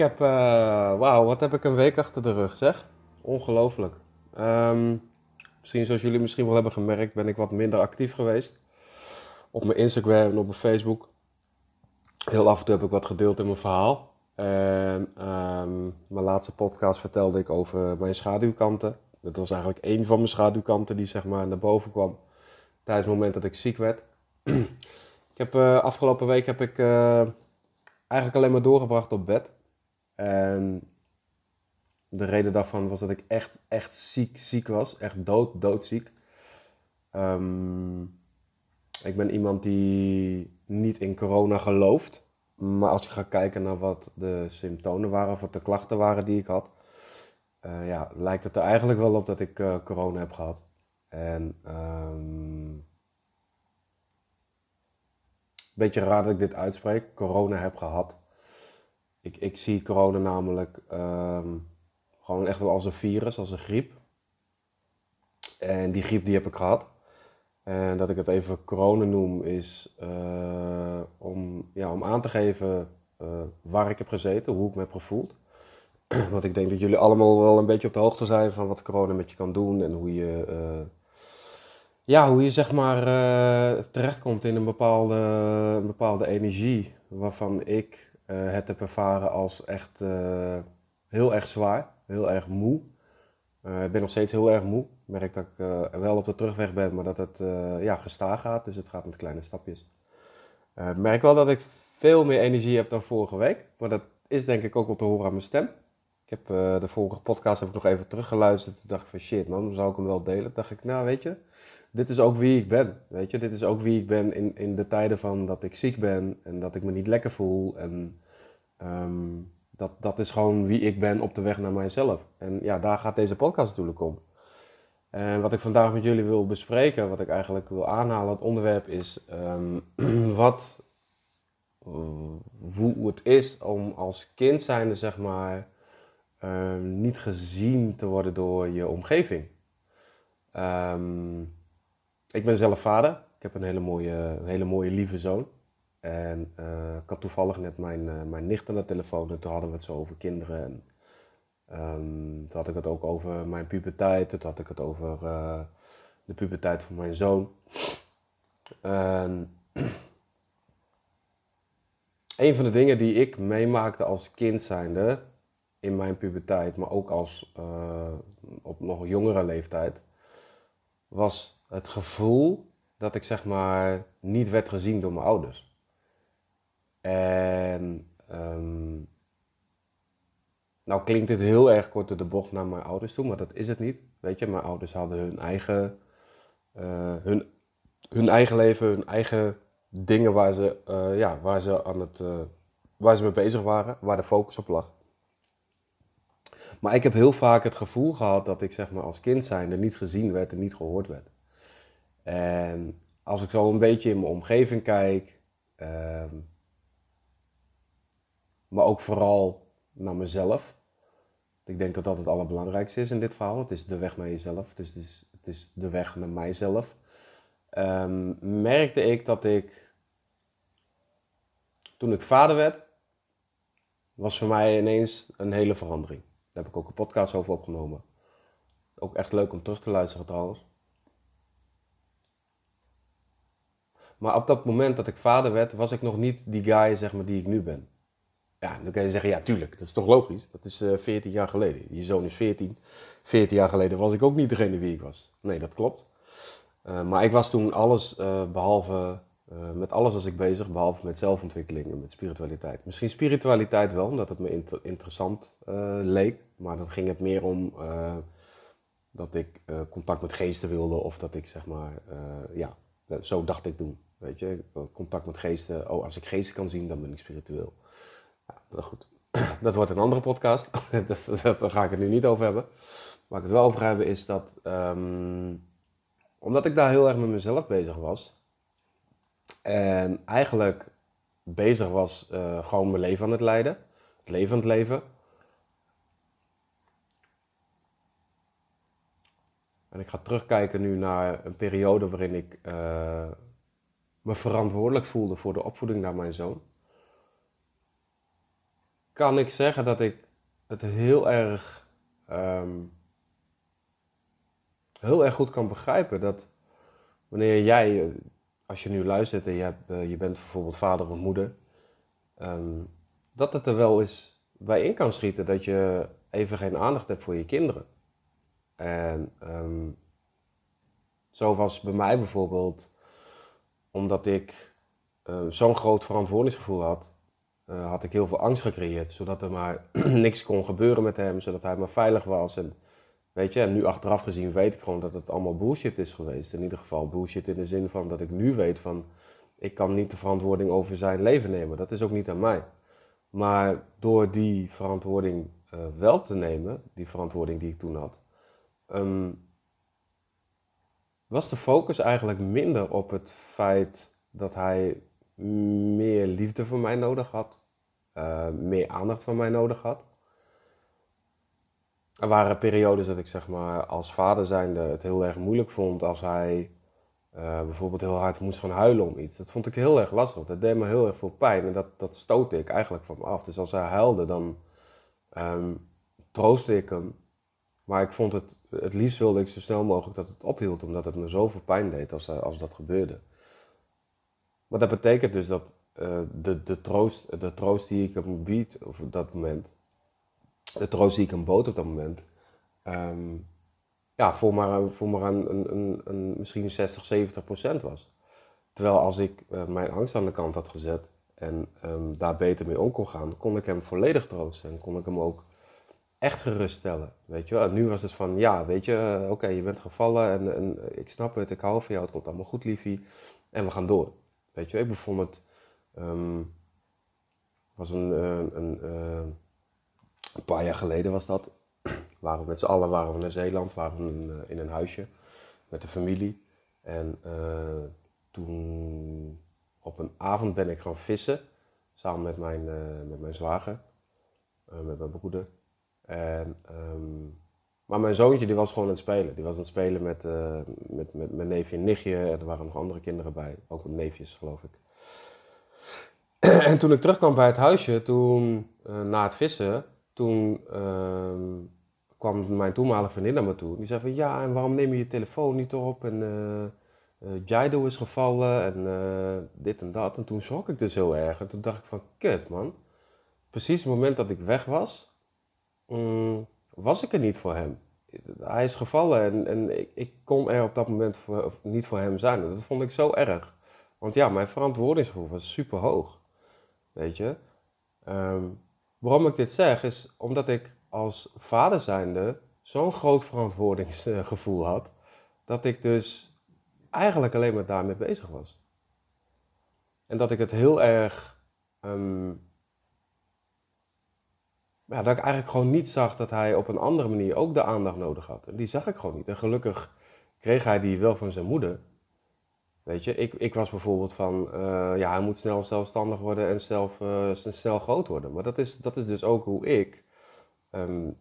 Heb, eh, wauw, wat heb ik een week achter de rug, zeg. Ongelooflijk. Ehm, misschien zoals jullie misschien wel hebben gemerkt, ben ik wat minder actief geweest. Op mijn Instagram en op mijn Facebook. Heel af en toe heb ik wat gedeeld in mijn verhaal. En ehm, mijn laatste podcast vertelde ik over mijn schaduwkanten. Dat was eigenlijk één van mijn schaduwkanten die zeg maar naar boven kwam tijdens het moment dat ik ziek werd. ik heb, eh, afgelopen week heb ik eh, eigenlijk alleen maar doorgebracht op bed. En de reden daarvan was dat ik echt, echt ziek, ziek was. Echt dood, doodziek. Ehm, ik ben iemand die niet in corona gelooft. Maar als je gaat kijken naar wat de symptomen waren, of wat de klachten waren die ik had, eh, ja, lijkt het er eigenlijk wel op dat ik eh, corona heb gehad. En um, beetje raar dat ik dit uitspreek, corona heb gehad. Ik, ik zie corona namelijk ehm, gewoon echt wel als een virus, als een griep. En die griep die heb ik gehad. En dat ik het even corona noem is eh, om, ja, om aan te geven eh, waar ik heb gezeten, hoe ik me heb gevoeld. Want ik denk dat jullie allemaal wel een beetje op de hoogte zijn van wat corona met je kan doen en hoe je, uh, ja, hoe je zeg maar terechtkomt in een bepaalde, een bepaalde energie waarvan ik het heb ervaren als echt heel erg zwaar, heel erg moe. ik ben nog steeds heel erg moe merk dat ik wel op de terugweg ben, maar dat het ja, gestaag gaat. Dus het gaat met kleine stapjes. Ik merk wel dat ik veel meer energie heb dan vorige week. Maar dat is denk ik ook wel te horen aan mijn stem. Ik heb de vorige podcast heb ik nog even teruggeluisterd. Toen dacht ik van shit man, zou ik hem wel delen. Dacht ik, nou weet je, dit is ook wie ik ben. Weet je, dit is ook wie ik ben in, in de tijden van dat ik ziek ben. En dat ik me niet lekker voel. En um, dat, dat is gewoon wie ik ben op de weg naar mijzelf. En ja, daar gaat deze podcast natuurlijk om. En wat ik vandaag met jullie wil bespreken, wat ik eigenlijk wil aanhalen, het onderwerp is um, wat, hoe het is om als kind zijnde, zeg maar, um, niet gezien te worden door je omgeving. Ik ben zelf vader. Ik heb een hele mooie, een hele mooie lieve zoon. En uh, ik had toevallig net mijn, uh, mijn nicht aan de telefoon en toen hadden we het zo over kinderen. En Um, toen had ik het ook over mijn puberteit, toen had ik het over uh, de puberteit van mijn zoon. En een van de dingen die ik meemaakte als kind zijnde, in mijn puberteit, maar ook als op nog jongere leeftijd, was het gevoel dat ik zeg maar niet werd gezien door mijn ouders. En um, nou klinkt dit heel erg kort door de bocht naar mijn ouders toe, maar dat is het niet. Weet je, mijn ouders hadden hun eigen, uh, hun, hun eigen leven, hun eigen dingen waar ze, uh, ja, waar ze, aan het, uh, waar ze mee bezig waren, waar de focus op lag. Maar ik heb heel vaak het gevoel gehad dat ik zeg maar, als kind zijnde niet gezien werd en niet gehoord werd. En als ik zo een beetje in mijn omgeving kijk, ehm, maar ook vooral naar mezelf. Ik denk dat dat het allerbelangrijkste is in dit verhaal. Het is de weg naar jezelf. Is, het is, het is de weg naar mijzelf. Um, merkte ik dat ik, toen ik vader werd, was voor mij ineens een hele verandering. Daar heb ik ook een podcast over opgenomen. Ook echt leuk om terug te luisteren trouwens. Maar op dat moment dat ik vader werd, was ik nog niet die guy zeg maar, die ik nu ben. Ja, dan kan je zeggen, ja tuurlijk, dat is toch logisch. Dat is uh, 14 jaar geleden. Je zoon is 14. 14 jaar geleden was ik ook niet degene wie ik was. Nee, dat klopt. Uh, maar ik was toen alles uh, behalve, met alles was ik bezig, behalve met zelfontwikkeling en met spiritualiteit. Misschien spiritualiteit wel, omdat het me inter interessant leek. Maar dan ging het meer om eh, dat ik eh, contact met geesten wilde of dat ik zeg maar, eh, ja, zo dacht ik doen. Weet je, contact met geesten. Oh, als ik geesten kan zien, dan ben ik spiritueel. Ja, dat goed. Dat wordt een andere podcast. dat, dat, daar ga ik het nu niet over hebben. Waar ik het wel over hebben is dat, ehm, omdat ik daar heel erg met mezelf bezig was. En eigenlijk bezig was uh, gewoon mijn leven aan het leiden. Het leven het leven. En ik ga terugkijken nu naar een periode waarin ik uh, me verantwoordelijk voelde voor de opvoeding naar mijn zoon. Kan ik zeggen dat ik het heel erg, um, heel erg goed kan begrijpen dat wanneer jij, als je nu luistert en je, hebt, uh, je bent bijvoorbeeld vader of moeder, um, dat het er wel eens bij in kan schieten dat je even geen aandacht hebt voor je kinderen. En um, zo was bij mij bijvoorbeeld, omdat ik uh, zo'n groot verantwoordingsgevoel had, uh, had ik heel veel angst gecreëerd. Zodat er maar niks kon gebeuren met hem, zodat hij maar veilig was. En weet je, en nu achteraf gezien weet ik gewoon dat het allemaal bullshit is geweest. In ieder geval bullshit in de zin van dat ik nu weet van, ik kan niet de verantwoording over zijn leven nemen. Dat is ook niet aan mij. Maar door die verantwoording uh, wel te nemen, die verantwoording die ik toen had, um, was de focus eigenlijk minder op het feit dat hij meer liefde van mij nodig had, uh, meer aandacht van mij nodig had. Er waren periodes dat ik zeg maar als vader zijnde het heel erg moeilijk vond als hij uh, bijvoorbeeld heel hard moest gaan huilen om iets. Dat vond ik heel erg lastig. Dat deed me heel erg veel pijn en dat, dat stootte ik eigenlijk van me af. Dus als hij huilde, dan um, troostte ik hem maar ik vond het, het liefst wilde ik zo snel mogelijk dat het ophield, omdat het me zoveel pijn deed als, als dat gebeurde. Maar dat betekent dus dat uh, de, de, troost, de troost die ik hem bied op dat moment, de troost die ik hem bood op dat moment, um, ja, voor maar, voor maar een, een, een, een, misschien 60, 70 procent was. Terwijl als ik uh, mijn angst aan de kant had gezet en um, daar beter mee om kon gaan, kon ik hem volledig troosten en kon ik hem ook echt geruststellen. Weet je wel. En nu was het van, ja, weet je, uh, oké, je bent gevallen en, en, ik snap het, ik hou van jou, het komt allemaal goed, liefie. En we gaan door. Weet je, ik bevond het, um, was een, een, een, uh, een, paar jaar geleden was dat. waren we met z'n allen waren we naar Zeeland, waren we in, uh, in een huisje met de familie. En toen op een avond ben ik gaan vissen, samen met mijn, met mijn zwager, met mijn broeder. En, um, maar mijn zoontje die was gewoon aan het spelen. Die was aan het spelen met, uh, met, met mijn neefje en nichtje. En er waren nog andere kinderen bij. Ook met neefjes, geloof ik. en toen ik terugkwam bij het huisje, toen, uh, na het vissen, toen uh, kwam mijn toenmalige vriendin naar me toe. Die zei van, ja, en waarom neem je je telefoon niet op? En uh, Jaido is gevallen en dit en dat. En toen schrok ik dus heel erg. En toen dacht ik van, kut man. Precies het moment dat ik weg was, mm, was ik er niet voor hem. Hij is gevallen en, en ik, ik, kon er op dat moment niet voor hem zijn. dat vond ik zo erg. Want ja, mijn verantwoordingsgevoel was super hoog. Weet je? Um, waarom ik dit zeg is omdat ik als vader zijnde zo'n groot verantwoordingsgevoel had. Dat ik dus eigenlijk alleen maar daarmee bezig was. En dat ik het heel erg um, ja, dat ik eigenlijk gewoon niet zag dat hij op een andere manier ook de aandacht nodig had. En die zag ik gewoon niet. En gelukkig kreeg hij die wel van zijn moeder. Weet je, ik, ik was bijvoorbeeld van, uh, ja, hij moet snel zelfstandig worden en zelf, uh, snel groot worden. Maar dat is, dat is dus ook hoe ik um,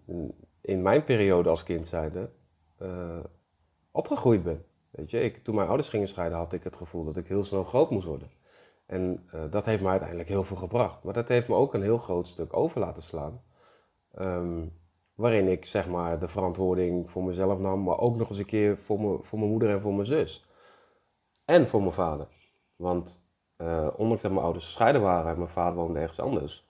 in mijn periode als kind zijnde uh, opgegroeid ben. Weet je, ik, toen mijn ouders gingen scheiden had ik het gevoel dat ik heel snel groot moest worden. En dat heeft me uiteindelijk heel veel gebracht. Maar dat heeft me ook een heel groot stuk over laten slaan. Um, waarin ik zeg maar de verantwoording voor mezelf nam, maar ook nog eens een keer voor, me, voor mijn moeder en voor mijn zus. En voor mijn vader. Want uh, ondanks dat mijn ouders gescheiden waren en mijn vader woonde ergens anders,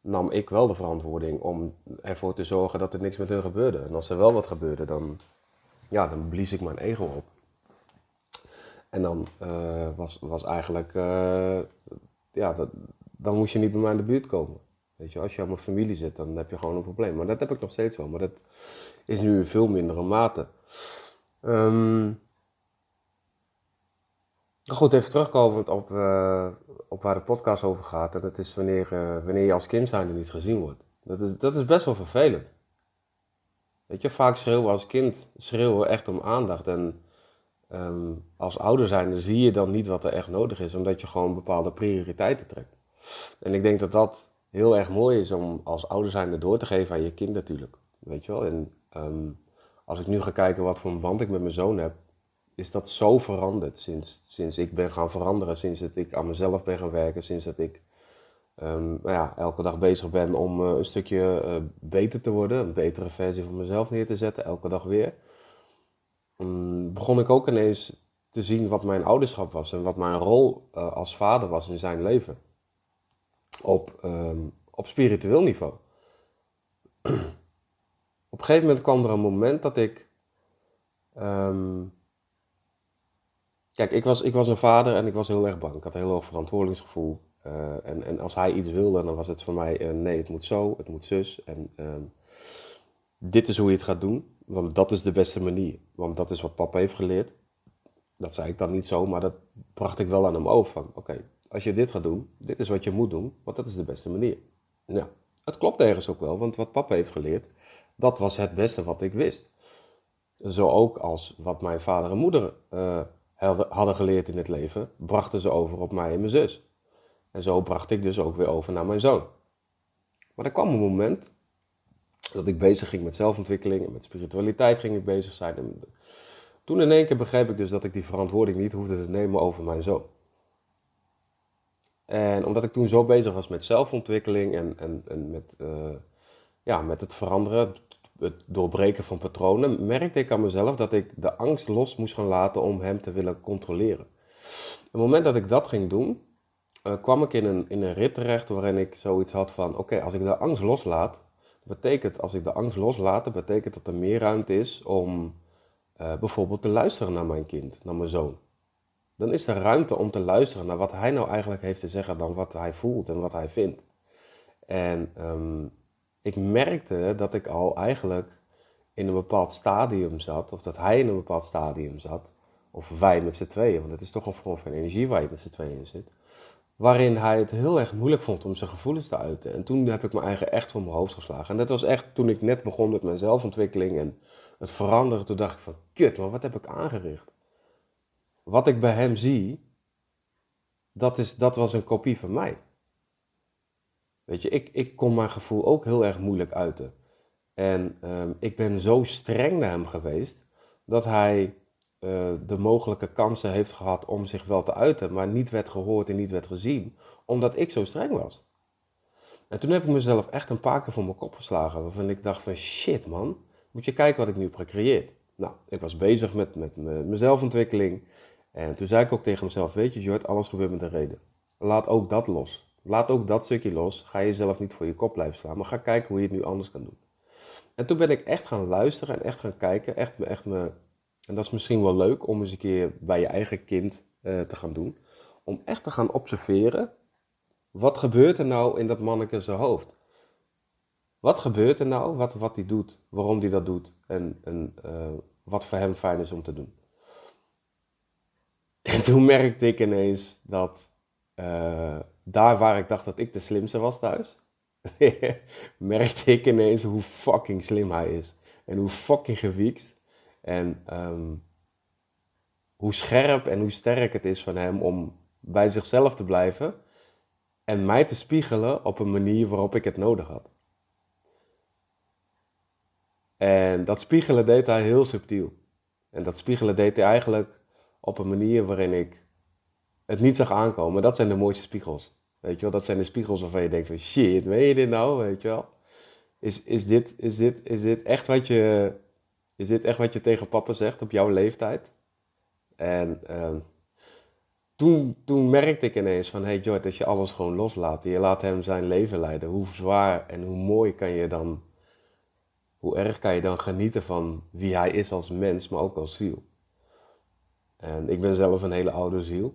nam ik wel de verantwoording om ervoor te zorgen dat er niks met hun gebeurde. En als er wel wat gebeurde, dan, ja, dan blies ik mijn ego op. En dan uh, was, was eigenlijk, uh, ja, dat, dan moest je niet bij mij in de buurt komen. Weet je, als je aan mijn familie zit, dan heb je gewoon een probleem. Maar dat heb ik nog steeds wel, maar dat is nu in veel mindere mate. Um, goed, even terugkomend op, uh, op waar de podcast over gaat. En dat is wanneer, uh, wanneer je als kind zijnde niet gezien wordt. Dat is, dat is best wel vervelend. Weet je, vaak schreeuwen we als kind schreeuwen we echt om aandacht. En um, als ouder zijnde zie je dan niet wat er echt nodig is, omdat je gewoon bepaalde prioriteiten trekt. En ik denk dat dat heel erg mooi is om als ouder zijnde door te geven aan je kind natuurlijk. Weet je wel? En um, als ik nu ga kijken wat voor een band ik met mijn zoon heb, is dat zo veranderd sinds, sinds ik ben gaan veranderen, sinds dat ik aan mezelf ben gaan werken, sinds dat ik um, nou ja, elke dag bezig ben om uh, een stukje uh, beter te worden, een betere versie van mezelf neer te zetten, elke dag weer. Um, begon ik ook ineens te zien wat mijn ouderschap was en wat mijn rol uh, als vader was in zijn leven. Op, um, op spiritueel niveau. op een gegeven moment kwam er een moment dat ik. Um, kijk, ik was, ik was een vader en ik was heel erg bang. Ik had een heel hoog verantwoordingsgevoel. Uh, en, en als hij iets wilde, dan was het voor mij: nee, het moet zo, het moet zus. En um, dit is hoe je het gaat doen, want dat is de beste manier. Want dat is wat papa heeft geleerd. Dat zei ik dan niet zo, maar dat bracht ik wel aan hem over. Van oké, als je dit gaat doen, dit is wat je moet doen, want dat is de beste manier. Nou, het klopt ergens ook wel, want wat papa heeft geleerd, dat was het beste wat ik wist. Zo ook als wat mijn vader en moeder uh, hadden geleerd in het leven, brachten ze over op mij en mijn zus. En zo bracht ik dus ook weer over naar mijn zoon. Maar er kwam een moment dat ik bezig ging met zelfontwikkeling en met spiritualiteit ging ik bezig zijn. En toen in één keer begreep ik dus dat ik die verantwoording niet hoefde te nemen over mijn zoon. En omdat ik toen zo bezig was met zelfontwikkeling en, en, en met, uh, ja, met het veranderen, het doorbreken van patronen, merkte ik aan mezelf dat ik de angst los moest gaan laten om hem te willen controleren. Op het moment dat ik dat ging doen, uh, kwam ik in een, in een rit terecht waarin ik zoiets had van: oké, als ik de angst loslaat, betekent als ik de angst loslaat, betekent dat er meer ruimte is om uh, bijvoorbeeld te luisteren naar mijn kind, naar mijn zoon. Dan is er ruimte om te luisteren naar wat hij nou eigenlijk heeft te zeggen dan wat hij voelt en wat hij vindt. En um, ik merkte dat ik al eigenlijk in een bepaald stadium zat, of dat hij in een bepaald stadium zat, of wij met z'n tweeën, want het is toch een vorm van energie waar je met z'n tweeën in zit, waarin hij het heel erg moeilijk vond om zijn gevoelens te uiten. En toen heb ik mijn eigen echt voor mijn hoofd geslagen. En dat was echt toen ik net begon met mijn zelfontwikkeling en het veranderen. Toen dacht ik van, kut, maar wat heb ik aangericht? Wat ik bij hem zie, dat, is, dat was een kopie van mij. Weet je, ik, ik kon mijn gevoel ook heel erg moeilijk uiten. En um, ik ben zo streng naar hem geweest dat hij uh, de mogelijke kansen heeft gehad om zich wel te uiten, maar niet werd gehoord en niet werd gezien, omdat ik zo streng was. En toen heb ik mezelf echt een paar keer voor mijn kop geslagen, waarvan ik dacht van shit man, moet je kijken wat ik nu heb gecreëerd. Nou, ik was bezig met, met mijn zelfontwikkeling en toen zei ik ook tegen mezelf, weet je Jord, alles gebeurt met een reden. Laat ook dat los. Laat ook dat stukje los. Ga jezelf niet voor je kop blijven slaan, maar ga kijken hoe je het nu anders kan doen. En toen ben ik echt gaan luisteren en echt gaan kijken. Echt, echt me, en dat is misschien wel leuk om eens een keer bij je eigen kind uh, te gaan doen. Om echt te gaan observeren. Wat gebeurt er nou in dat manneke zijn hoofd? Wat gebeurt er nou? Wat, wat hij doet? Waarom hij dat doet? En, en uh, wat voor hem fijn is om te doen. En toen merkte ik ineens dat uh, daar waar ik dacht dat ik de slimste was thuis, merkte ik ineens hoe fucking slim hij is. En hoe fucking gewiekst. En um, hoe scherp en hoe sterk het is van hem om bij zichzelf te blijven. En mij te spiegelen op een manier waarop ik het nodig had. En dat spiegelen deed hij heel subtiel. En dat spiegelen deed hij eigenlijk op een manier waarin ik het niet zag aankomen. Dat zijn de mooiste spiegels. Weet je wel, dat zijn de spiegels waarvan je denkt van shit, weet je dit nou? Weet je wel? Is, is, dit, is, dit, is, dit echt wat je, is dit echt wat je tegen papa zegt op jouw leeftijd? En uh, toen, toen merkte ik ineens van, hey George, als je alles gewoon loslaat, je laat hem zijn leven leiden, hoe zwaar en hoe mooi kan je dan, hoe erg kan je dan genieten van wie hij is als mens, maar ook als ziel. En ik ben zelf een hele oude ziel.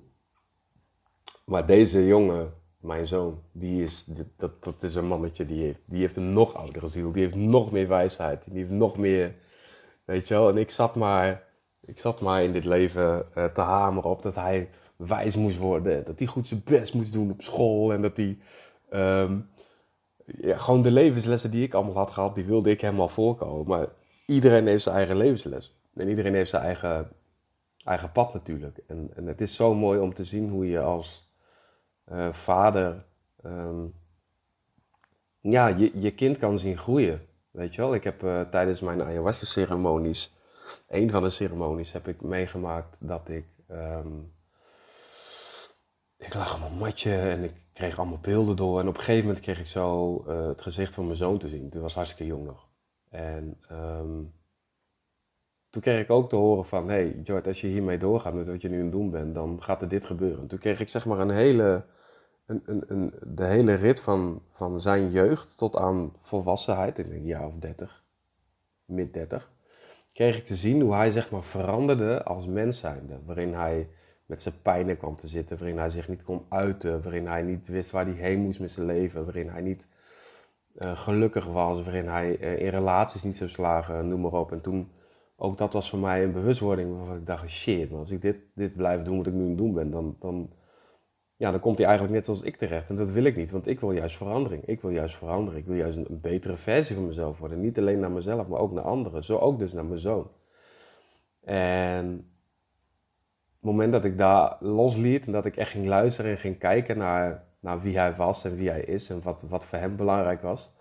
Maar deze jongen mijn zoon, die is, dat, dat is een mannetje die heeft, die heeft een nog oudere ziel. Die heeft nog meer wijsheid. Die heeft nog meer, weet je wel. En ik zat maar, ik zat maar in dit leven uh, te hameren op dat hij wijs moest worden. Dat hij goed zijn best moest doen op school. En dat hij, um, ja, gewoon de levenslessen die ik allemaal had gehad, die wilde ik helemaal voorkomen. Maar iedereen heeft zijn eigen levensles. En iedereen heeft zijn eigen, eigen pad natuurlijk. En, en het is zo mooi om te zien hoe je als uh, vader ehm, ja, je, je kind kan zien groeien. Weet je wel, ik heb uh, tijdens mijn ayahuasca-ceremonies, een van de ceremonies, heb ik meegemaakt dat ik. Um, ik lag op een matje en ik kreeg allemaal beelden door. En op een gegeven moment kreeg ik zo uh, het gezicht van mijn zoon te zien. Toen was hartstikke jong nog. En um, toen kreeg ik ook te horen van, hey Jord, als je hiermee doorgaat met wat je nu aan het doen bent, dan gaat er dit gebeuren. Toen kreeg ik zeg maar een hele, een, een, de hele rit van, van zijn jeugd tot aan volwassenheid, in een jaar of dertig, mid dertig, kreeg ik te zien hoe hij zeg maar veranderde als mens zijnde. Waarin hij met zijn pijnen kwam te zitten, waarin hij zich niet kon uiten, waarin hij niet wist waar hij heen moest met zijn leven, waarin hij niet uh, gelukkig was, waarin hij uh, in relaties niet zou slagen, noem maar op. En toen ook dat was voor mij een bewustwording waarvan ik dacht, shit, maar als ik dit, dit blijf doen wat ik nu aan het doen ben, dan, dan, ja, dan komt hij eigenlijk net zoals ik terecht. En dat wil ik niet, want ik wil juist verandering. Ik wil juist veranderen. Ik wil juist een, betere versie van mezelf worden. Niet alleen naar mezelf, maar ook naar anderen. Zo ook dus naar mijn zoon. En het moment dat ik daar losliet en dat ik echt ging luisteren en ging kijken naar, naar wie hij was en wie hij is en wat, wat voor hem belangrijk was,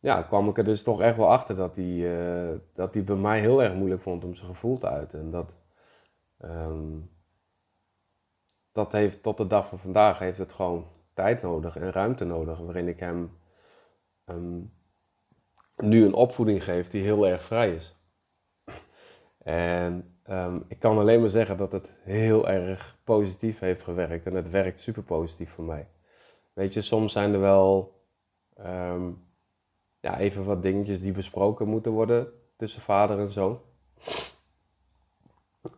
ja, kwam ik er dus toch echt wel achter dat hij, uh, dat hij bij mij heel erg moeilijk vond om zijn gevoel te uiten. En dat, um, dat heeft tot de dag van vandaag heeft het gewoon tijd nodig en ruimte nodig, waarin ik hem um, nu een opvoeding geef die heel erg vrij is. En um, ik kan alleen maar zeggen dat het heel erg positief heeft gewerkt en het werkt super positief voor mij. Weet je, soms zijn er wel ja, even wat dingetjes die besproken moeten worden tussen vader en zoon.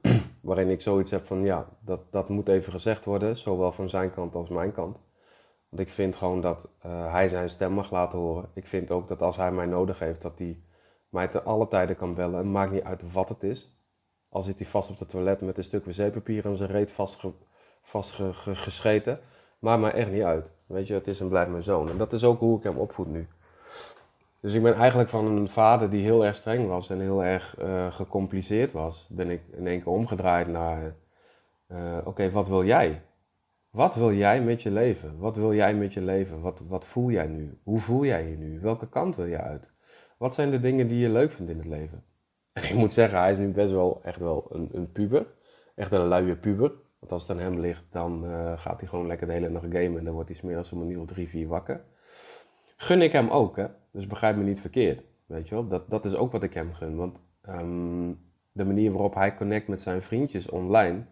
Waarin ik zoiets heb van ja, dat, dat moet even gezegd worden, zowel van zijn kant als mijn kant. Want ik vind gewoon dat uh, hij zijn stem mag laten horen. Ik vind ook dat als hij mij nodig heeft, dat hij mij te alle tijden kan bellen. Het maakt niet uit wat het is. Al zit hij vast op het toilet met een stuk wc-papier aan zijn reet vastgescheten. Maakt mij echt niet uit. Weet je, het is en blijft mijn zoon. En dat is ook hoe ik hem opvoed nu. Dus ik ben eigenlijk van een vader die heel erg streng was en heel erg uh, gecompliceerd was, ben ik in één keer omgedraaid naar, uh, oké, wat wil jij? Wat wil jij met je leven? Wat wil jij met je leven? Wat, wat voel jij nu? Hoe voel jij je nu? Welke kant wil je uit? Wat zijn de dingen die je leuk vindt in het leven? En ik moet zeggen, hij is nu best wel echt wel een, een puber. Echt een luie puber. Want als het aan hem ligt, dan uh, gaat hij gewoon lekker de hele nacht gamen en dan wordt hij smiddags om een nieuw drie, vier wakker. Gun ik hem ook, hè? Dus begrijp me niet verkeerd. Weet je wel? Dat, dat is ook wat ik hem gun. Want um, de manier waarop hij connect met zijn vriendjes online.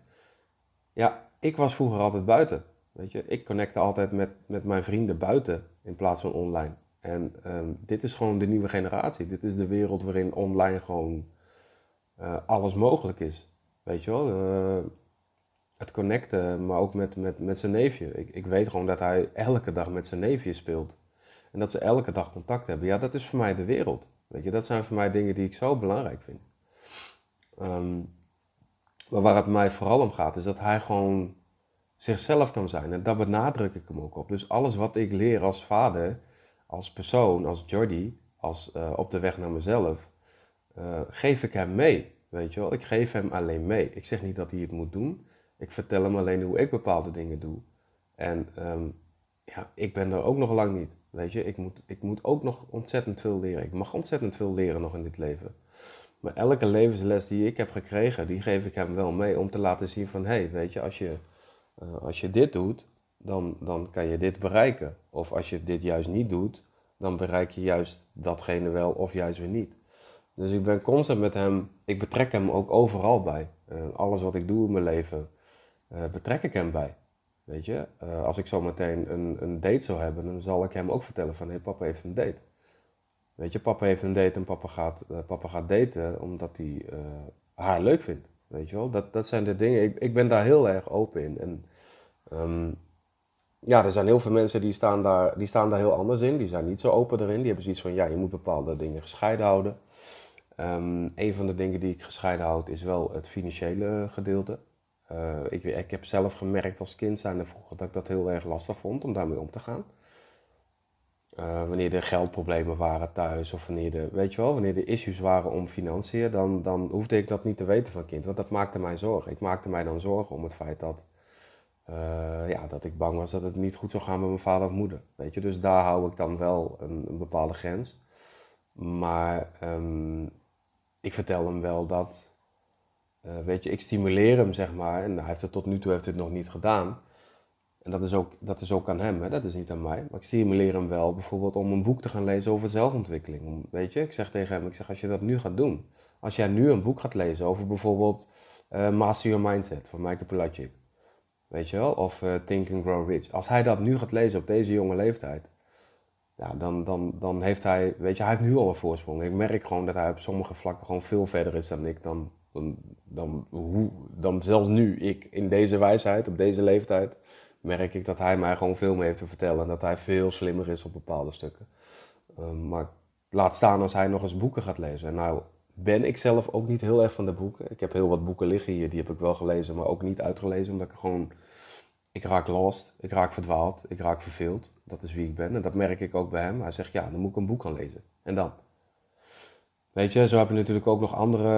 Ja, ik was vroeger altijd buiten. Weet je, ik connecte altijd met, met mijn vrienden buiten in plaats van online. En um, dit is gewoon de nieuwe generatie. Dit is de wereld waarin online gewoon uh, alles mogelijk is. Weet je wel? Uh, het connecten, maar ook met, met, met zijn neefje. Ik, ik weet gewoon dat hij elke dag met zijn neefje speelt. En dat ze elke dag contact hebben. Ja, dat is voor mij de wereld. Weet je, dat zijn voor mij dingen die ik zo belangrijk vind. Um, maar waar het mij vooral om gaat, is dat hij gewoon zichzelf kan zijn. En daar benadruk ik hem ook op. Dus alles wat ik leer als vader, als persoon, als Jordi, als uh, op de weg naar mezelf, uh, geef ik hem mee. Weet je wel, ik geef hem alleen mee. Ik zeg niet dat hij het moet doen. Ik vertel hem alleen hoe ik bepaalde dingen doe. En um, ja, ik ben er ook nog lang niet. Weet je, ik moet, ik moet ook nog ontzettend veel leren. Ik mag ontzettend veel leren nog in dit leven. Maar elke levensles die ik heb gekregen, die geef ik hem wel mee om te laten zien van, hé, hey, weet je, als je, uh, als je dit doet, dan, dan kan je dit bereiken. Of als je dit juist niet doet, dan bereik je juist datgene wel of juist weer niet. Dus ik ben constant met hem, ik betrek hem ook overal bij. Uh, alles wat ik doe in mijn leven, uh, betrek ik hem bij. Weet je, uh, als ik zo meteen een, een date zou hebben, dan zal ik hem ook vertellen van, hé, hey, papa heeft een date. Weet je, papa heeft een date en papa gaat, uh, papa gaat daten omdat hij uh, haar leuk vindt. Weet je wel, dat, dat zijn de dingen, ik, ik ben daar heel erg open in. En um, ja, er zijn heel veel mensen die staan, daar, die staan daar heel anders in. Die zijn niet zo open erin. Die hebben zoiets van, ja, je moet bepaalde dingen gescheiden houden. Um, een van de dingen die ik gescheiden houd is wel het financiële gedeelte. Uh, ik, ik heb zelf gemerkt als kind zijn vroeger dat ik dat heel erg lastig vond om daarmee om te gaan. Uh, wanneer er geldproblemen waren thuis of wanneer er, weet je wel, wanneer er issues waren om financiën, dan, dan hoefde ik dat niet te weten van kind, want dat maakte mij zorgen. Ik maakte mij dan zorgen om het feit dat, uh, ja, dat ik bang was dat het niet goed zou gaan met mijn vader of moeder, weet je. Dus daar hou ik dan wel een, bepaalde grens. Maar um, ik vertel hem wel dat, uh, weet je, ik stimuleer hem, zeg maar, en hij heeft het tot nu toe heeft het nog niet gedaan. En dat is ook, dat is ook aan hem, hè? dat is niet aan mij. Maar ik stimuleer hem wel bijvoorbeeld om een boek te gaan lezen over zelfontwikkeling. Weet je, ik zeg tegen hem, ik zeg als je dat nu gaat doen. Als jij nu een boek gaat lezen over bijvoorbeeld uh, Master Your Mindset van Michael Pilacic. Weet je wel? Of uh, Think and Grow Rich. Als hij dat nu gaat lezen op deze jonge leeftijd. Ja, dan, dan, dan heeft hij, weet je, hij heeft nu al een voorsprong. Ik merk gewoon dat hij op sommige vlakken gewoon veel verder is dan ik. Dan, dan, hoe, dan zelfs nu, ik in deze wijsheid, op deze leeftijd merk ik dat hij mij gewoon veel meer heeft te vertellen. En dat hij veel slimmer is op bepaalde stukken. Um, maar laat staan als hij nog eens boeken gaat lezen. En nou ben ik zelf ook niet heel erg van de boeken. Ik heb heel wat boeken liggen hier, die heb ik wel gelezen, maar ook niet uitgelezen. Omdat ik gewoon, ik raak lost, ik raak verdwaald, ik raak verveeld. Dat is wie ik ben. En dat merk ik ook bij hem. Hij zegt, ja, dan moet ik een boek gaan lezen. En dan? Weet je, zo heb je natuurlijk ook nog andere,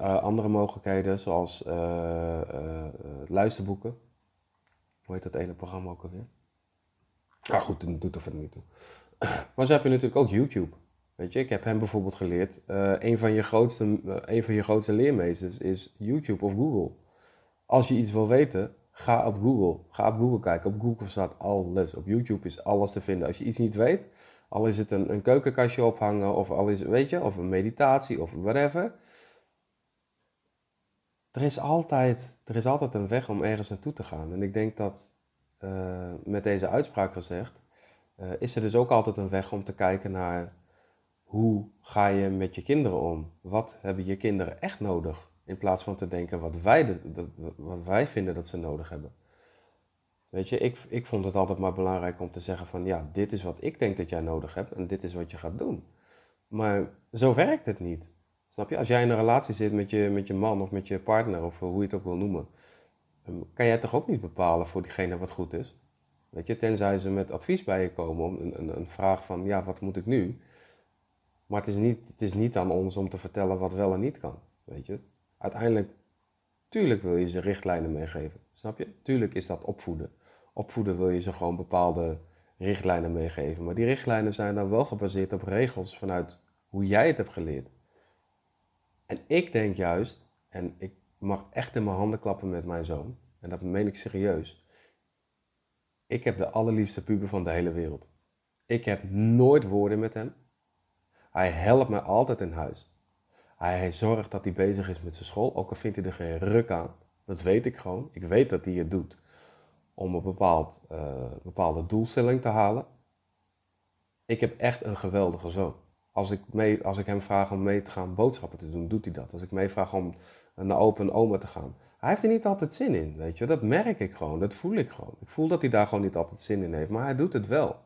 uh, andere mogelijkheden, zoals uh, luisterboeken. Hoe heet dat ene programma ook alweer? Ah goed, dat doet er verder niet toe. Maar zo heb je natuurlijk ook YouTube. Weet je, ik heb hem bijvoorbeeld geleerd. Een, van je grootste, een van je grootste leermeesters is YouTube of Google. Als je iets wil weten, ga op Google. Ga op Google kijken. Op Google staat alles. Op YouTube is alles te vinden. Als je iets niet weet, al is het een, een keukenkastje ophangen, of al is, weet je, of een meditatie of whatever. Er is, altijd, er is altijd een weg om ergens naartoe te gaan. En ik denk dat uh, met deze uitspraak gezegd, uh, is er dus ook altijd een weg om te kijken naar hoe ga je met je kinderen om? Wat hebben je kinderen echt nodig? In plaats van te denken wat wij, de, wat wij vinden dat ze nodig hebben. Weet je, ik, ik vond het altijd maar belangrijk om te zeggen van ja, dit is wat ik denk dat jij nodig hebt en dit is wat je gaat doen. Maar zo werkt het niet. Snap je? Als jij in een relatie zit met je, met je man of met je partner of hoe je het ook wil noemen, ehm, kan jij toch ook niet bepalen voor diegene wat goed is? Weet je, tenzij ze met advies bij je komen om een, een, een vraag van ja, wat moet ik nu? Maar het is, niet, het is niet aan ons om te vertellen wat wel en niet kan. Weet je, uiteindelijk, tuurlijk wil je ze richtlijnen meegeven. Snap je? Tuurlijk is dat opvoeden. Opvoeden wil je ze gewoon bepaalde richtlijnen meegeven. Maar die richtlijnen zijn dan wel gebaseerd op regels vanuit hoe jij het hebt geleerd. En ik denk juist, en ik mag echt in mijn handen klappen met mijn zoon, en dat meen ik serieus. Ik heb de allerliefste puber van de hele wereld. Ik heb nooit woorden met hem. Hij helpt mij altijd in huis. Hij zorgt dat hij bezig is met zijn school, ook al vindt hij er geen ruk aan. Dat weet ik gewoon. Ik weet dat hij het doet om een bepaald, uh, bepaalde doelstelling te halen. Ik heb echt een geweldige zoon. Als ik, mee, als ik hem vraag om mee te gaan boodschappen te doen, doet hij dat. Als ik mee vraag om naar open oma te gaan. Hij heeft er niet altijd zin in, weet je. Dat merk ik gewoon, dat voel ik gewoon. Ik voel dat hij daar gewoon niet altijd zin in heeft, maar hij doet het wel.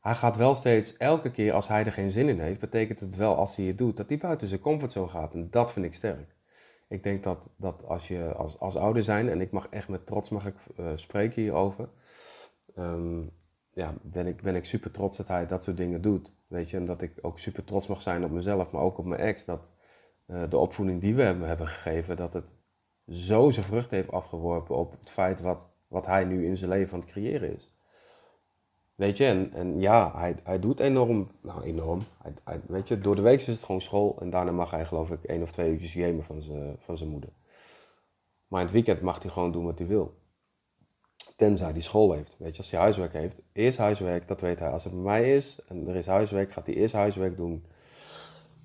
Hij gaat wel steeds, elke keer als hij er geen zin in heeft, betekent het wel als hij het doet, dat hij buiten zijn comfortzone gaat. En dat vind ik sterk. Ik denk dat, dat als je als, als ouder zijn, en ik mag echt met trots mag ik, uh, spreken hierover, um, ja, ben, ik, ben ik super trots dat hij dat soort dingen doet. Weet je, en dat ik ook super trots mag zijn op mezelf, maar ook op mijn ex. Dat uh, de opvoeding die we hem hebben gegeven, dat het zo zijn vrucht heeft afgeworpen op het feit wat, wat hij nu in zijn leven aan het creëren is. Weet je, en, en ja, hij, hij doet enorm, nou enorm. Hij, hij, weet je, door de week is het gewoon school en daarna mag hij geloof ik één of twee uurtjes gamen van zijn, van zijn moeder. Maar in het weekend mag hij gewoon doen wat hij wil. Tenzij hij school heeft. Weet je, als hij huiswerk heeft, eerst huiswerk, dat weet hij. Als het bij mij is en er is huiswerk, gaat hij eerst huiswerk doen.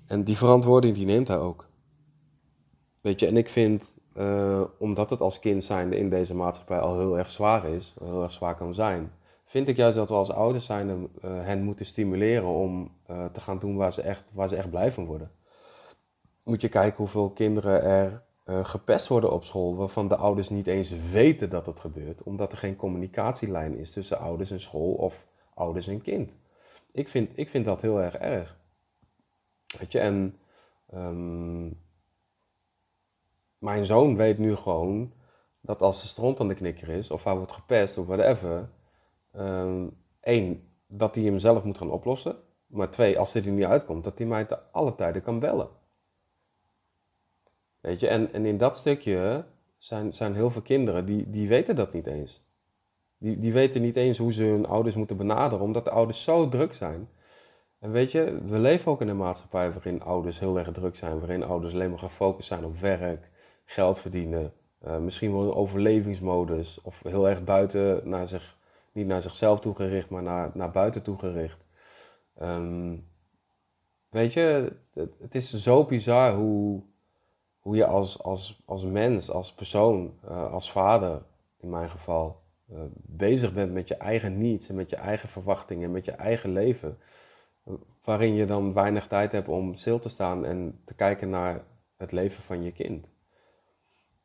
En die verantwoording die neemt hij ook. Weet je, en ik vind, uh, omdat het als kind zijnde in deze maatschappij al heel erg zwaar is, heel erg zwaar kan zijn, vind ik juist dat we als ouders zijn uh, hen moeten stimuleren om uh, te gaan doen waar ze, echt, waar ze echt blij van worden. Moet je kijken hoeveel kinderen er uh, gepest worden op school, waarvan de ouders niet eens weten dat het gebeurt, omdat er geen communicatielijn is tussen ouders en school of ouders en kind. Ik vind, ik vind dat heel erg erg. Weet je, en ehm, mijn zoon weet nu gewoon dat als de stront aan de knikker is, of hij wordt gepest of whatever, um, één, dat hij hem zelf moet gaan oplossen. Maar twee, als dit er niet uitkomt, dat hij mij te alle tijden kan bellen. Weet je, en, en in dat stukje zijn, zijn heel veel kinderen die, die weten dat niet eens. Die, die weten niet eens hoe ze hun ouders moeten benaderen, omdat de ouders zo druk zijn. En weet je, we leven ook in een maatschappij waarin ouders heel erg druk zijn, waarin ouders alleen maar gefocust zijn op werk, geld verdienen, uh, misschien wel een overlevingsmodus of heel erg buiten naar zich, niet naar zichzelf toegericht, maar naar, naar buiten toegericht. Um, weet je, het, is zo bizar hoe, hoe je als, als, als mens, als persoon, uh, als vader in mijn geval, uh, bezig bent met je eigen needs en met je eigen verwachtingen, met je eigen leven. Waarin je dan weinig tijd hebt om stil te staan en te kijken naar het leven van je kind.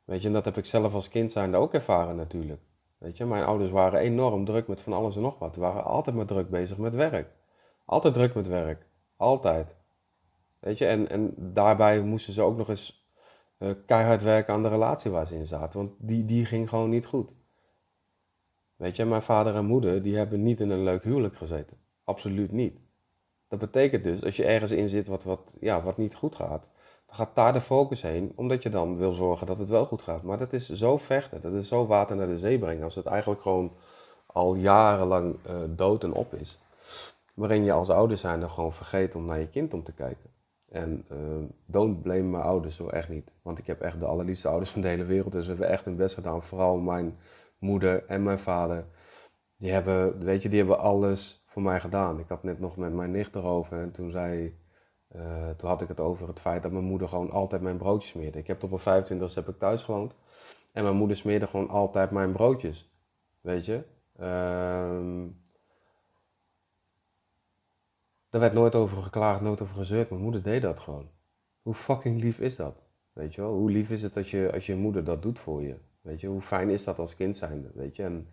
Weet je, en dat heb ik zelf als kind zijnde ook ervaren natuurlijk. Weet je, mijn ouders waren enorm druk met van alles en nog wat. Ze waren altijd maar druk bezig met werk. Altijd druk met werk. Altijd. Weet je, en, en daarbij moesten ze ook nog eens uh, keihard werken aan de relatie waar ze in zaten. Want die, die ging gewoon niet goed. Weet je, mijn vader en moeder, die hebben niet in een leuk huwelijk gezeten. Absoluut niet. Dat betekent dus, als je ergens in zit wat, wat, ja, wat niet goed gaat, gaat daar de focus heen, omdat je dan wil zorgen dat het wel goed gaat. Maar dat is zo vechten, dat is zo water naar de zee brengen, als het eigenlijk gewoon al jarenlang uh, dood en op is. Waarin je als ouder zijn dan gewoon vergeet om naar je kind om te kijken. En uh, don't blame mijn ouders, zo echt niet. Want ik heb echt de allerliefste ouders van de hele wereld. Dus we hebben echt hun best gedaan. Vooral mijn moeder en mijn vader. Die hebben, weet je, die hebben alles voor mij gedaan. Ik had net nog met mijn nicht erover. En toen zei, uh, toen had ik het over het feit dat mijn moeder gewoon altijd mijn broodjes smeerde. Ik heb tot mijn 25 heb ik thuis gewoond. En mijn moeder smeerde gewoon altijd mijn broodjes. Weet je. Uh, daar werd nooit over geklaagd, nooit over gezeurd. Mijn moeder deed dat gewoon. Hoe fucking lief is dat? Weet je wel? Hoe lief is het dat je, als je moeder dat doet voor je? Weet je, hoe fijn is dat als kind zijnde? Weet je, en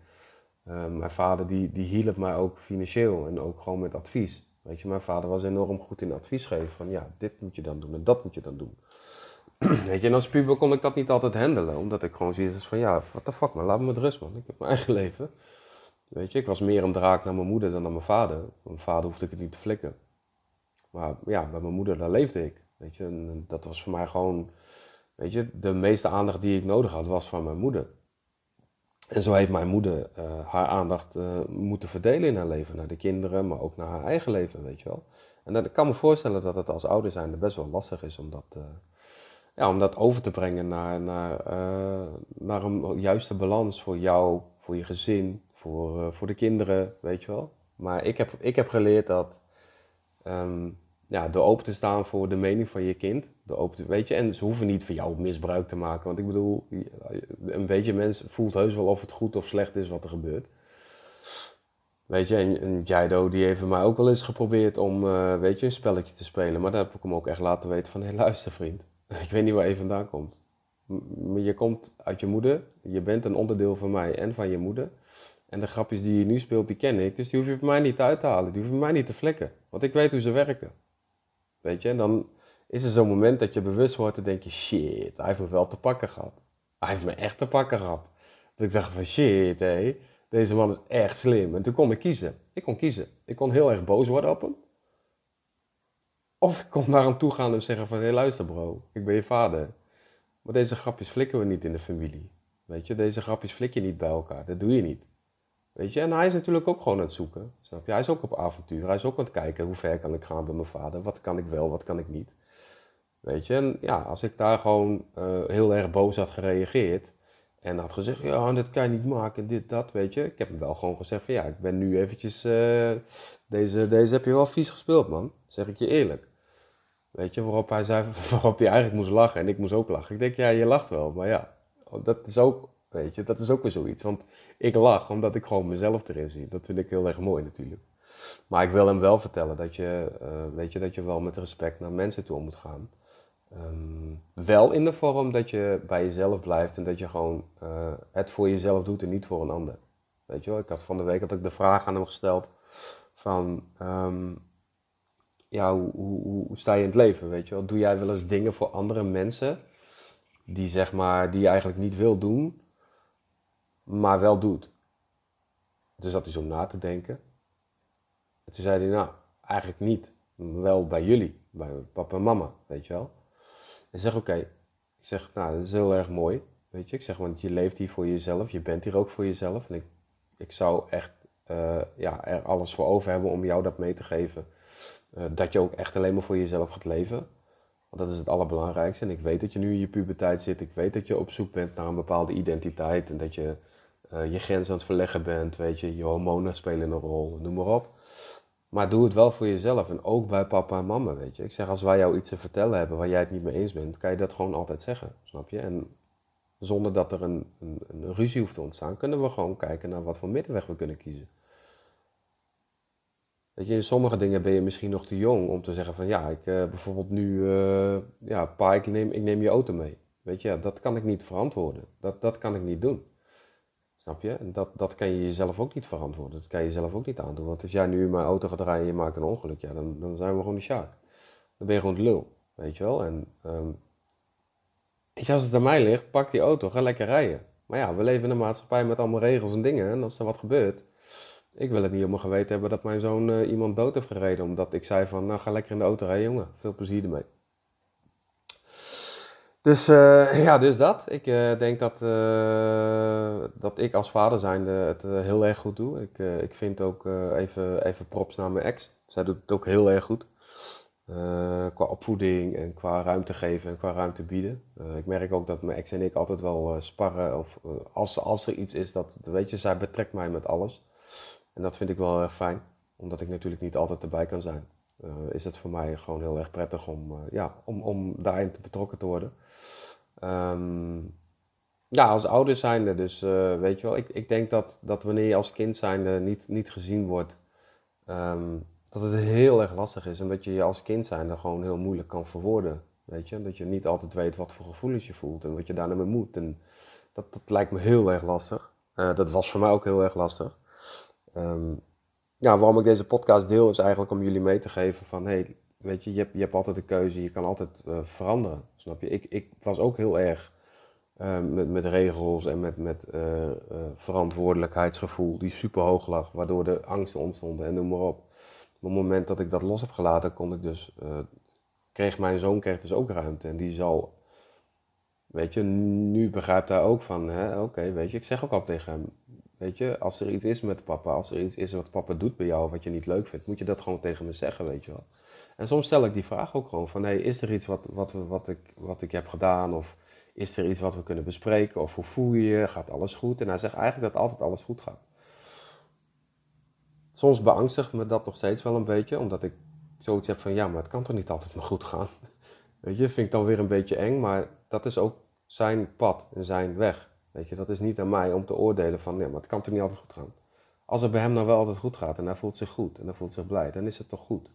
uh, mijn vader die, die hielp mij ook financieel en ook gewoon met advies. Weet je, mijn vader was enorm goed in advies geven van ja, dit moet je dan doen en dat moet je dan doen. Weet je, en als puber kon ik dat niet altijd handelen, omdat ik gewoon zoiets van ja, what the fuck man, laat me met rust man, ik heb mijn eigen leven. Weet je, ik was meer een draak naar mijn moeder dan naar mijn vader. Mijn vader hoefde ik het niet te flikken. Maar ja, bij mijn moeder, daar leefde ik. Weet je, dat was voor mij gewoon, weet je, de meeste aandacht die ik nodig had, was van mijn moeder. En zo heeft mijn moeder uh, haar aandacht uh, moeten verdelen in haar leven, naar de kinderen, maar ook naar haar eigen leven, weet je wel. En dat, ik kan me voorstellen dat het als ouder zijn best wel lastig is om dat, uh, ja, om dat over te brengen naar, naar, naar een juiste balans voor jou, voor je gezin, voor, voor de kinderen, weet je wel. Maar ik heb, ik heb geleerd dat um, ja, door open te staan voor de mening van je kind, de open weet je, en ze hoeven niet van jou misbruik te maken. Want ik bedoel, een beetje mens voelt heus wel of het goed of slecht is wat er gebeurt. Weet je, en, en die heeft mij ook wel eens geprobeerd om, uh, weet je, een spelletje te spelen. Maar daar heb ik hem ook echt laten weten van, hé hey, luister vriend, ik weet niet waar je vandaan komt. Je komt uit je moeder, je bent een onderdeel van mij en van je moeder. En de grapjes die je nu speelt, die ken ik. Dus die hoef je bij mij niet uit te halen. Die hoef je mij niet te flikken. Want ik weet hoe ze werken. Weet je, en dan is er zo'n moment dat je bewust wordt en denk je, shit, hij heeft me wel te pakken gehad. Hij heeft me echt te pakken gehad. Dat ik dacht van, shit, hé, deze man is echt slim. En toen kon ik kiezen. Ik kon kiezen. Ik kon heel erg boos worden op hem. Of ik kon naar hem toe gaan en zeggen van, hé, luister bro, ik ben je vader. Maar deze grapjes flikken we niet in de familie. Weet je, deze grapjes flik je niet bij elkaar. Dat doe je niet. Weet je, en hij is natuurlijk ook gewoon aan het zoeken. Snap je? Hij is ook op avontuur. Hij is ook aan het kijken hoe ver kan ik gaan bij mijn vader. Wat kan ik wel, wat kan ik niet. Weet je, en ja, als ik daar gewoon uh, heel erg boos had gereageerd. En had gezegd, ja, dat kan je niet maken, dit, dat, weet je. Ik heb hem wel gewoon gezegd van, ja, ik ben nu eventjes, uh, deze, deze heb je wel vies gespeeld, man. Zeg ik je eerlijk. Weet je, waarop hij zei, waarop hij eigenlijk moest lachen en ik moest ook lachen. Ik denk, ja, je lacht wel, maar ja, dat is ook, weet je, dat is ook weer zoiets. Want ik lach omdat ik gewoon mezelf erin zie. Dat vind ik heel erg mooi natuurlijk. Maar ik wil hem wel vertellen dat je, uh, weet je, dat je wel met respect naar mensen toe moet gaan. Um, wel in de vorm dat je bij jezelf blijft en dat je gewoon eh, het voor jezelf doet en niet voor een ander. Weet je wel, ik had van de week had ik de vraag aan hem gesteld van, ehm, ja, hoe, hoe, hoe, sta je in het leven, weet je wel? Doe jij wel eens dingen voor andere mensen die, zeg maar, die je eigenlijk niet wil doen, maar wel doet? Dus dat is om na te denken. En toen zei hij, nou, eigenlijk niet. Wel bij jullie, bij papa en mama, weet je wel. En zeg, oké. Ik zeg, nou, dat is heel erg mooi, weet je. Ik zeg, want je leeft hier voor jezelf, je bent hier ook voor jezelf. En ik, ik zou echt uh, ja, er alles voor over hebben om jou dat mee te geven. Uh, dat je ook echt alleen maar voor jezelf gaat leven. Want dat is het allerbelangrijkste. En ik weet dat je nu in je puberteit zit. Ik weet dat je op zoek bent naar een bepaalde identiteit. En dat je uh, je grens aan het verleggen bent. Weet je, je hormonen spelen een rol, noem maar op. Maar doe het wel voor jezelf en ook bij papa en mama, weet je. Ik zeg, als wij jou iets te vertellen hebben waar jij het niet mee eens bent, kan je dat gewoon altijd zeggen, snap je? En zonder dat er een, een, een ruzie hoeft te ontstaan, kunnen we gewoon kijken naar wat voor middenweg we kunnen kiezen. Weet je, in sommige dingen ben je misschien nog te jong om te zeggen van ja, ik uh, bijvoorbeeld nu, uh, ja, pa, ik neem, ik neem je auto mee. Weet je, dat kan ik niet verantwoorden. Dat, dat kan ik niet doen. Snap dat, dat kan je jezelf ook niet verantwoorden. Dat kan je jezelf ook niet aandoen. Want als jij nu in mijn auto gaat rijden en je maakt een ongeluk, ja, dan, dan zijn we gewoon de sjaak. Dan ben je gewoon de lul. Weet je wel? En um, als het aan mij ligt, pak die auto, ga lekker rijden. Maar ja, we leven in een maatschappij met allemaal regels en dingen. En als er wat gebeurt, ik wil het niet mijn geweten hebben dat mijn zoon uh, iemand dood heeft gereden. Omdat ik zei van, nou ga lekker in de auto rijden, jongen. Veel plezier ermee. Dus uh, ja, dus dat. Ik uh, denk dat, uh, dat ik als vader zijnde het heel erg goed doe. Ik, ik vind ook even, even props naar mijn ex. Zij doet het ook heel erg goed. qua opvoeding en qua ruimte geven en qua ruimte bieden. ik merk ook dat mijn ex en ik altijd wel sparren. Of als, als er iets is, dat, weet je, zij betrekt mij met alles. En dat vind ik wel erg fijn. Omdat ik natuurlijk niet altijd erbij kan zijn. is het voor mij gewoon heel erg prettig om, ja, om, om daarin te betrokken te worden. Um, ja, als ouders zijnde, dus uh, weet je wel, ik, ik denk dat, dat wanneer je als kind zijnde niet, niet gezien wordt, um, dat het heel erg lastig is en dat je je als kind zijnde gewoon heel moeilijk kan verwoorden. Weet je, dat je niet altijd weet wat voor gevoelens je voelt en wat je daarmee moet. En dat, dat lijkt me heel erg lastig. Uh, dat was voor mij ook heel erg lastig. Um, ja, waarom ik deze podcast deel is eigenlijk om jullie mee te geven van, hey, weet je, je hebt, je hebt altijd de keuze, je kan altijd uh, veranderen, je? Ik, ik was ook heel erg uh, met, met regels en met, met uh, verantwoordelijkheidsgevoel die super hoog lag, waardoor de angsten ontstonden en noem maar op. Op het moment dat ik dat los heb gelaten, ik dus, kreeg mijn zoon kreeg dus ook ruimte en die zal, weet je, nu begrijpt hij ook van, oké, weet je, ik zeg ook al tegen hem, Weet je, als er iets is met papa, als er iets is wat papa doet bij jou wat je niet leuk vindt, moet je dat gewoon tegen me zeggen, weet je wel. En soms stel ik die vraag ook gewoon van, hey, is er iets wat, wat, wat, ik, wat ik heb gedaan? Of is er iets wat we kunnen bespreken? Of hoe voel je je? Gaat alles goed? En hij zegt eigenlijk dat altijd alles goed gaat. Soms beangstigt me dat nog steeds wel een beetje, omdat ik zoiets heb van, ja, maar het kan toch niet altijd maar goed gaan? Weet je, vind ik dan weer een beetje eng, maar dat is ook zijn pad en zijn weg. Weet je, dat is niet aan mij om te oordelen van, ja, maar het kan toch niet altijd goed gaan. Als het bij hem nou wel altijd goed gaat en hij voelt zich goed en hij voelt zich blij, dan is het toch goed.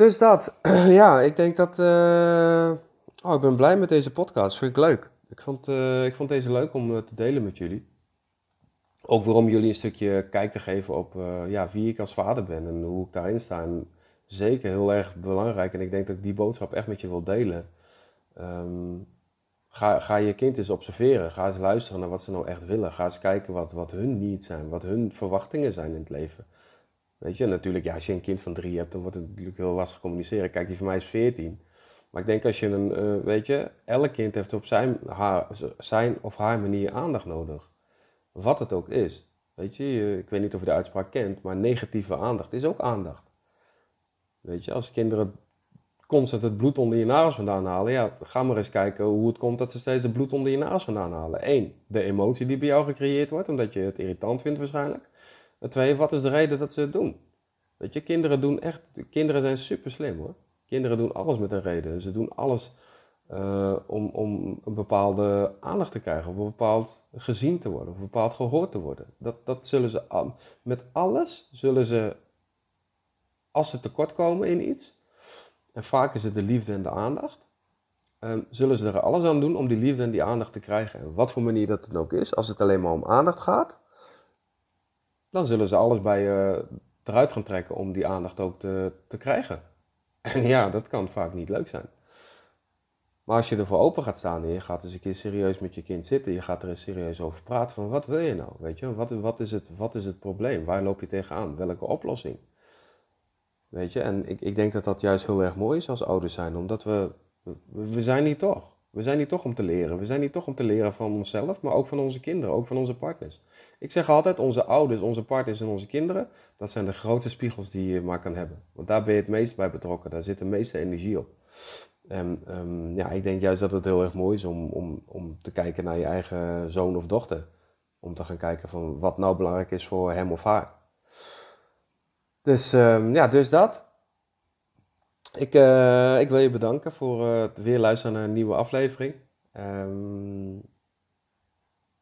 Dus dat, ja, ik denk dat. Uh... Oh, ik ben blij met deze podcast. Vind ik leuk. Ik vond, uh, ik vond deze leuk om uh, te delen met jullie. Ook waarom jullie een stukje kijk te geven op ja, wie ik als vader ben en hoe ik daarin sta. En zeker heel erg belangrijk. En ik denk dat ik die boodschap echt met je wil delen. Um, ga, ga je kind eens observeren. Ga eens luisteren naar wat ze nou echt willen. Ga eens kijken wat, wat hun needs zijn. Wat hun verwachtingen zijn in het leven. Weet je, natuurlijk, ja, als je een kind van drie hebt, dan wordt het natuurlijk heel lastig communiceren. Kijk, die van mij is veertien. Maar ik denk als je een, uh, weet je, elk kind heeft op zijn, haar, zijn of haar manier aandacht nodig. Wat het ook is. Weet je, ik weet niet of je de uitspraak kent, maar negatieve aandacht is ook aandacht. Weet je, als kinderen constant het bloed onder je nagels vandaan halen, ja, ga maar eens kijken hoe het komt dat ze steeds het bloed onder je nagels vandaan halen. Eén, de emotie die bij jou gecreëerd wordt, omdat je het irritant vindt waarschijnlijk. En twee, wat is de reden dat ze het doen? Weet je, kinderen doen echt, kinderen zijn super slim hoor. Kinderen doen alles met een reden. Ze doen alles uh, om, om een bepaalde aandacht te krijgen, of een bepaald gezien te worden, of een bepaald gehoord te worden. Dat, dat zullen ze, met alles zullen ze, als ze tekortkomen in iets, en vaak is het de liefde en de aandacht, ehm, zullen ze er alles aan doen om die liefde en die aandacht te krijgen. En wat voor manier dat het ook is, als het alleen maar om aandacht gaat, dan zullen ze alles bij je eruit gaan trekken om die aandacht ook te, te krijgen. En ja, dat kan vaak niet leuk zijn. Maar als je ervoor open gaat staan je gaat eens een keer serieus met je kind zitten, je gaat er eens serieus over praten van wat wil je nou, weet je, wat, wat, is, het, wat is het probleem, waar loop je tegenaan, welke oplossing? Weet je, en ik, ik denk dat dat juist heel erg mooi is als ouders zijn, omdat we, we, zijn niet toch. We zijn niet toch om te leren. We zijn niet toch om te leren van onszelf, maar ook van onze kinderen, ook van onze partners. Ik zeg altijd, onze ouders, onze partners en onze kinderen, dat zijn de grootste spiegels die je maar kan hebben. Want daar ben je het meest bij betrokken, daar zit de meeste energie op. En um, ja, ik denk juist dat het heel erg mooi is om, om, om te kijken naar je eigen zoon of dochter. Om te gaan kijken van wat nou belangrijk is voor hem of haar. Dus um, ja, dus dat. Ik, uh, ik wil je bedanken voor uh, het weer luisteren naar een nieuwe aflevering. Um,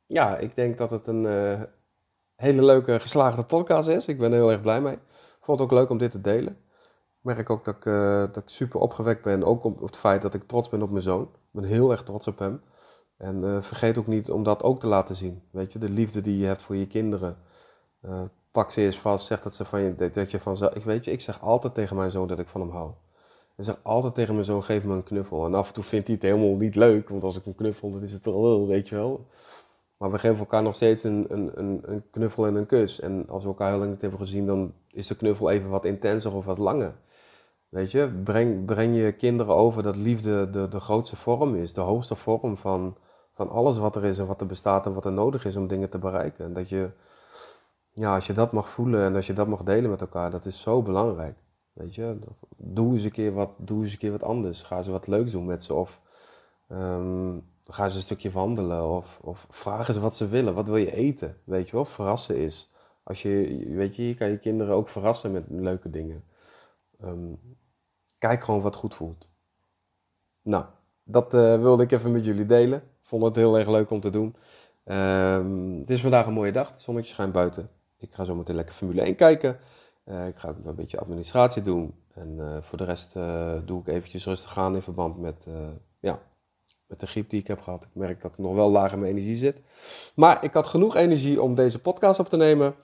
ja, ik denk dat het een uh, hele leuke geslaagde podcast is. Ik ben er heel erg blij mee. Ik vond het ook leuk om dit te delen merk ook dat ik, uh, dat ik super opgewekt ben. Ook op, het feit dat ik trots ben op mijn zoon. Ik ben heel erg trots op hem. En uh, vergeet ook niet om dat ook te laten zien. Weet je, de liefde die je hebt voor je kinderen. Pak ze eens vast, zeg dat ze van je, dat je van ik weet je, ik zeg altijd tegen mijn zoon dat ik van hem hou. Ik zeg altijd tegen mijn zoon, geef me een knuffel. En af en toe vindt hij het helemaal niet leuk, want als ik een knuffel, dan is het al, weet je wel. Maar we geven elkaar nog steeds een, een, een, knuffel en een kus. En als we elkaar heel lang niet hebben gezien, dan is de knuffel even wat intenser of wat langer. Weet je, breng, breng je kinderen over dat liefde de, de grootste vorm is, de hoogste vorm van, van alles wat er is en wat er bestaat en wat er nodig is om dingen te bereiken. En dat je, ja, als je dat mag voelen en als je dat mag delen met elkaar, dat is zo belangrijk. Weet je, doe eens een keer wat, doe eens een keer wat anders. Ga ze wat leuks doen met ze of um, ga ze een stukje wandelen of, of vraag ze wat ze willen. Wat wil je eten? Weet je wel, verrassen is. Als je, weet je, je kan je kinderen ook verrassen met leuke dingen. Um, kijk gewoon wat goed voelt. Nou, dat uh, wilde ik even met jullie delen. Vond het heel erg leuk om te doen. Um, het is vandaag een mooie dag. Het zonnetje schijnt buiten. Ik ga zo meteen lekker Formule 1 kijken. Uh, ik ga een beetje administratie doen. En uh, voor de rest doe ik eventjes rustig aan in verband met, ja, met de griep die ik heb gehad. Ik merk dat ik nog wel laag in mijn energie zit. Maar ik had genoeg energie om deze podcast op te nemen.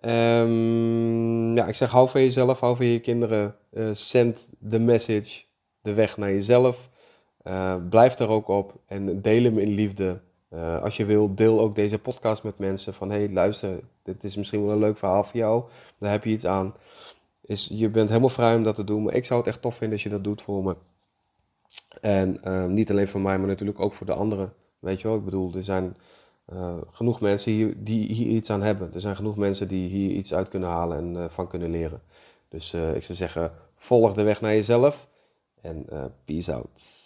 Um, ja, ik zeg hou van jezelf, hou van je kinderen. Uh, send the message, de weg naar jezelf. Uh, blijf daar ook op en deel hem in liefde. Uh, als je wil, deel ook deze podcast met mensen. Van hey, luister, dit is misschien wel een leuk verhaal voor jou. Daar heb je iets aan. Is, je bent helemaal vrij om dat te doen. Maar ik zou het echt tof vinden als je dat doet voor me. En niet alleen voor mij, maar natuurlijk ook voor de anderen. Weet je wel, ik bedoel, er zijn uh, genoeg mensen hier, die hier iets aan hebben. Er zijn genoeg mensen die hier iets uit kunnen halen en uh, van kunnen leren. Dus uh, ik zou zeggen, volg de weg naar jezelf en peace out.